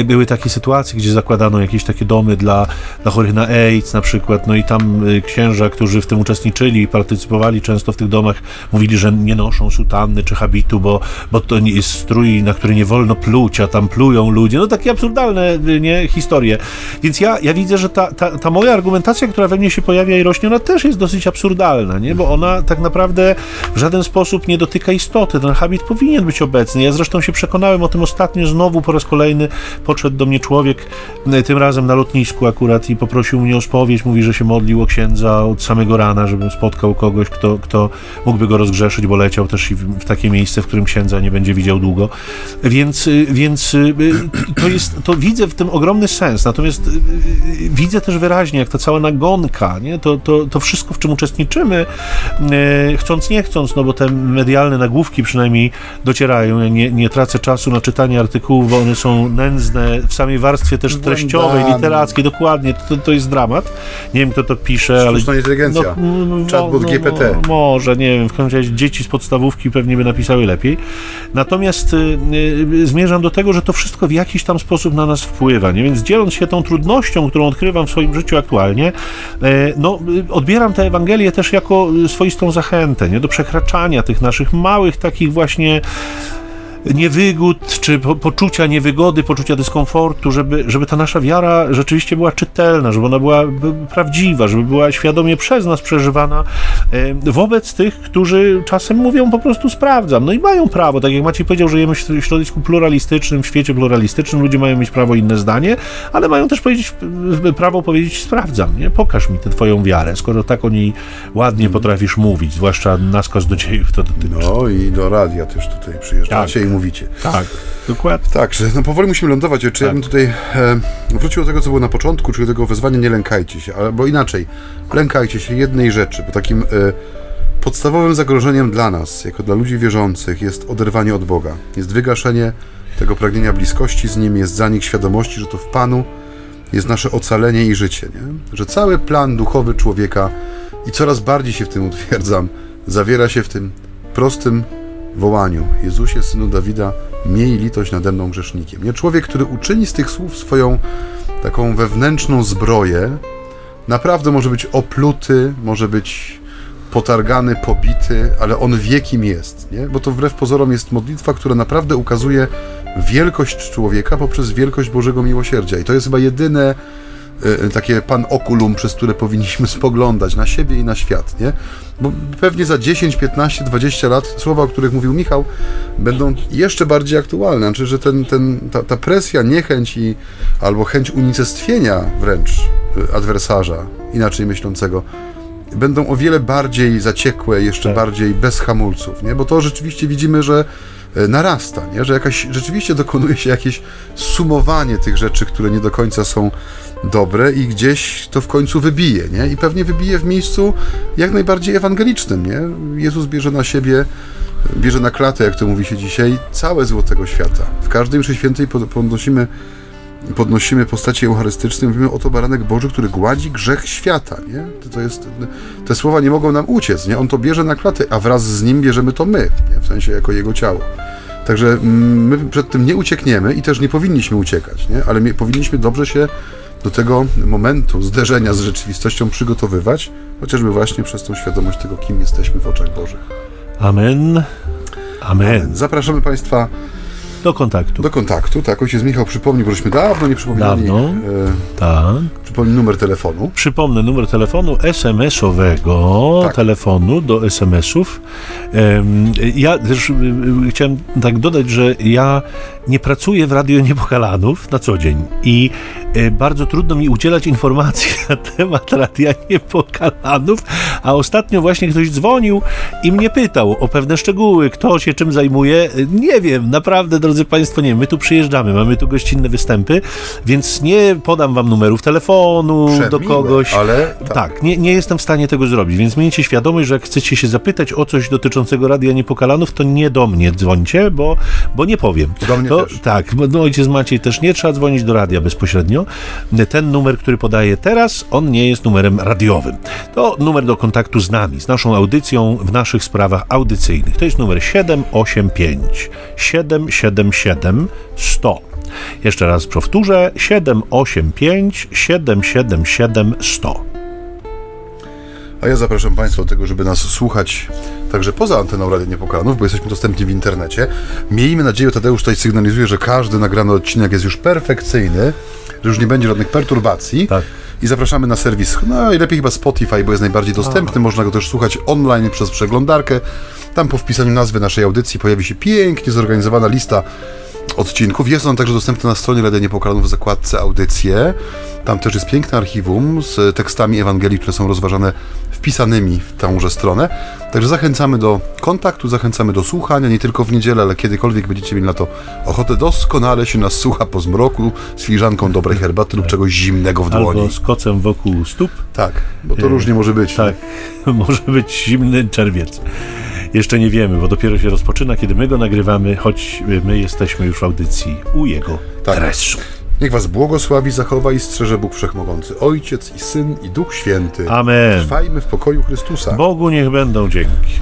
Speaker 1: były takie sytuacje, gdzie zakładano jakieś takie domy dla, dla chorych na AIDS na przykład, no i tam e, księża, którzy w tym uczestniczyli i partycypowali często w tych domach, mówili, że nie noszą sutanny czy habitu, bo, bo to nie jest strój, na który nie wolno pluć, a tam plują ludzie. No takie absurdalne nie, historie. Więc ja, ja widzę, że ta, ta, ta moja argumentacja, która we mnie się pojawia i rośnie, ona też jest dosyć absurdalna, nie? bo ona tak naprawdę w żaden sposób nie dotyka istoty. Ten habit powinien być obecny. Ja zresztą się przekonałem o tym ostatnio znowu po raz kolejny podszedł do mnie człowiek, e, tym razem na lotnisku akurat i poprosił mnie o spowiedź, mówi, że się modlił o księdza od samego rana, żebym spotkał kogoś, kto, kto mógłby go rozgrzeszyć, bo leciał też w, w takie miejsce, w którym księdza nie będzie widział długo. Więc, e, więc e, to jest, to widzę w tym ogromny sens, natomiast widzę też wyraźnie, jak ta cała nagonka, nie? To, to, to wszystko, w czym uczestniczymy, chcąc, nie chcąc, no bo te medialne nagłówki przynajmniej docierają. Ja nie, nie tracę czasu na czytanie artykułów, bo one są nędzne w samej warstwie też treściowej, literackiej, dokładnie, to, to jest dramat. Nie wiem, kto to pisze, ale...
Speaker 2: Sztuczna inteligencja, no, no, chatbot no, GPT.
Speaker 1: No, może, nie wiem, w każdym razie dzieci z podstawówki pewnie by napisały lepiej. Natomiast y, y, zmierzam do tego, że to wszystko w jakiś tam sposób na nas wpływa, nie? Więc dzieląc się tą trudnością, którą odkrywam w swoim życiu aktualnie, y, no, y, odbieram tę Ewangelię też jako swoistą zachętę, nie? Do przekraczania tych naszych małych takich właśnie niewygód, czy po, poczucia niewygody, poczucia dyskomfortu, żeby, żeby ta nasza wiara rzeczywiście była czytelna, żeby ona była prawdziwa, żeby była świadomie przez nas przeżywana wobec tych, którzy czasem mówią po prostu sprawdzam. No i mają prawo, tak jak Maciej powiedział, że żyjemy w środowisku pluralistycznym, w świecie pluralistycznym, ludzie mają mieć prawo inne zdanie, ale mają też powiedzieć, prawo powiedzieć sprawdzam, nie? Pokaż mi tę twoją wiarę, skoro tak o niej ładnie potrafisz mówić, zwłaszcza naskaz do dziejów to dotyczy.
Speaker 2: No i do radia też tutaj przyjeżdżacie tak mówicie.
Speaker 1: Tak, dokładnie.
Speaker 2: Także no powoli musimy lądować. Czy tak. ja bym tutaj e, wrócił do tego, co było na początku, czyli do tego wezwania nie lękajcie się, albo inaczej, lękajcie się jednej rzeczy, bo takim e, podstawowym zagrożeniem dla nas, jako dla ludzi wierzących, jest oderwanie od Boga. Jest wygaszenie tego pragnienia bliskości z Nim, jest zanik świadomości, że to w Panu jest nasze ocalenie i życie, nie? Że cały plan duchowy człowieka i coraz bardziej się w tym utwierdzam, zawiera się w tym prostym wołaniu: Jezusie, synu Dawida, miej litość nade mną grzesznikiem. Nie człowiek, który uczyni z tych słów swoją taką wewnętrzną zbroję, naprawdę może być opluty, może być potargany, pobity, ale on wie kim jest, nie? Bo to wbrew pozorom jest modlitwa, która naprawdę ukazuje wielkość człowieka poprzez wielkość Bożego miłosierdzia. I to jest chyba jedyne takie pan okulum, przez które powinniśmy spoglądać na siebie i na świat, nie? Bo pewnie za 10, 15, 20 lat słowa, o których mówił Michał, będą jeszcze bardziej aktualne. Znaczy, że ten, ten, ta, ta presja, niechęć i, albo chęć unicestwienia wręcz y, adwersarza, inaczej myślącego, będą o wiele bardziej zaciekłe, jeszcze tak. bardziej bez hamulców, nie? Bo to rzeczywiście widzimy, że narasta, nie? że jakaś, rzeczywiście dokonuje się jakieś sumowanie tych rzeczy, które nie do końca są dobre i gdzieś to w końcu wybije, nie? I pewnie wybije w miejscu jak najbardziej ewangelicznym, nie? Jezus bierze na siebie, bierze na klatę, jak to mówi się dzisiaj, całe zło tego świata. W każdej mszy świętej podnosimy podnosimy postacie eucharystyczne, mówimy oto baranek Boży, który gładzi grzech świata, nie? To, to jest, te słowa nie mogą nam uciec, nie? On to bierze na klatę, a wraz z nim bierzemy to my, nie? w sensie jako jego ciało. Także mm, my przed tym nie uciekniemy i też nie powinniśmy uciekać, nie? ale powinniśmy dobrze się do tego momentu zderzenia z rzeczywistością przygotowywać, chociażby właśnie przez tą świadomość tego, kim jesteśmy w oczach Bożych.
Speaker 1: Amen. Amen. Amen.
Speaker 2: Zapraszamy Państwa
Speaker 1: do kontaktu.
Speaker 2: Do kontaktu, tak. Ojciec Michał przypomni, bo żeśmy dawno nie przypominali.
Speaker 1: Dawno, e, tak.
Speaker 2: Przypomnij numer telefonu.
Speaker 1: Przypomnę numer telefonu SMS-owego, tak. telefonu do SMS-ów. Ja też y, y, chciałem tak dodać, że ja nie pracuję w Radio Niepokalanów na co dzień i y, bardzo trudno mi udzielać informacji *laughs* na temat Radia Niepokalanów, a ostatnio właśnie ktoś dzwonił i mnie pytał o pewne szczegóły, kto się czym zajmuje. Nie wiem, naprawdę, drodzy Państwo, nie, my tu przyjeżdżamy, mamy tu gościnne występy, więc nie podam Wam numerów telefonu Przemiłe, do kogoś.
Speaker 2: Ale
Speaker 1: tak, tak nie, nie jestem w stanie tego zrobić, więc miejcie świadomość, że jak chcecie się zapytać o coś dotyczącego Radia Niepokalanów, to nie do mnie dzwońcie, bo, bo nie powiem.
Speaker 2: Do mnie
Speaker 1: to,
Speaker 2: też.
Speaker 1: Tak, no ojciec Maciej też nie trzeba dzwonić do radia bezpośrednio. Ten numer, który podaję teraz, on nie jest numerem radiowym. To numer do kontaktu z nami, z naszą audycją w naszych sprawach audycyjnych. To jest numer 785 777 100. Jeszcze raz powtórzę: 785 777 100.
Speaker 2: A ja zapraszam Państwa do tego, żeby nas słuchać także poza anteną Rady Niepokalanów, bo jesteśmy dostępni w internecie. Miejmy nadzieję, Tadeusz tutaj sygnalizuje, że każdy nagrany odcinek jest już perfekcyjny, że już nie będzie żadnych perturbacji.
Speaker 1: Tak.
Speaker 2: I zapraszamy na serwis, no i lepiej chyba Spotify, bo jest najbardziej dostępny. Można go też słuchać online przez przeglądarkę. Tam po wpisaniu nazwy naszej audycji pojawi się pięknie zorganizowana lista odcinków. Jest on także dostępny na stronie Radia Niepokalanów w zakładce audycje. Tam też jest piękne archiwum z tekstami Ewangelii, które są rozważane wpisanymi w tąże stronę. Także zachęcamy do kontaktu, zachęcamy do słuchania, nie tylko w niedzielę, ale kiedykolwiek będziecie mieli na to ochotę. Doskonale się nas słucha po zmroku z filiżanką dobrej herbaty lub czegoś zimnego w dłoni.
Speaker 1: Albo z kocem wokół stóp.
Speaker 2: Tak, bo to e, różnie może być.
Speaker 1: Tak, *laughs* może być zimny czerwiec. Jeszcze nie wiemy, bo dopiero się rozpoczyna, kiedy my go nagrywamy, choć my jesteśmy już w audycji u jego tak. Teresu.
Speaker 2: Niech was błogosławi, zachowa i strzeże Bóg Wszechmogący, Ojciec i Syn i Duch Święty.
Speaker 1: Amen.
Speaker 2: Trwajmy w pokoju Chrystusa.
Speaker 1: Bogu niech będą dzięki.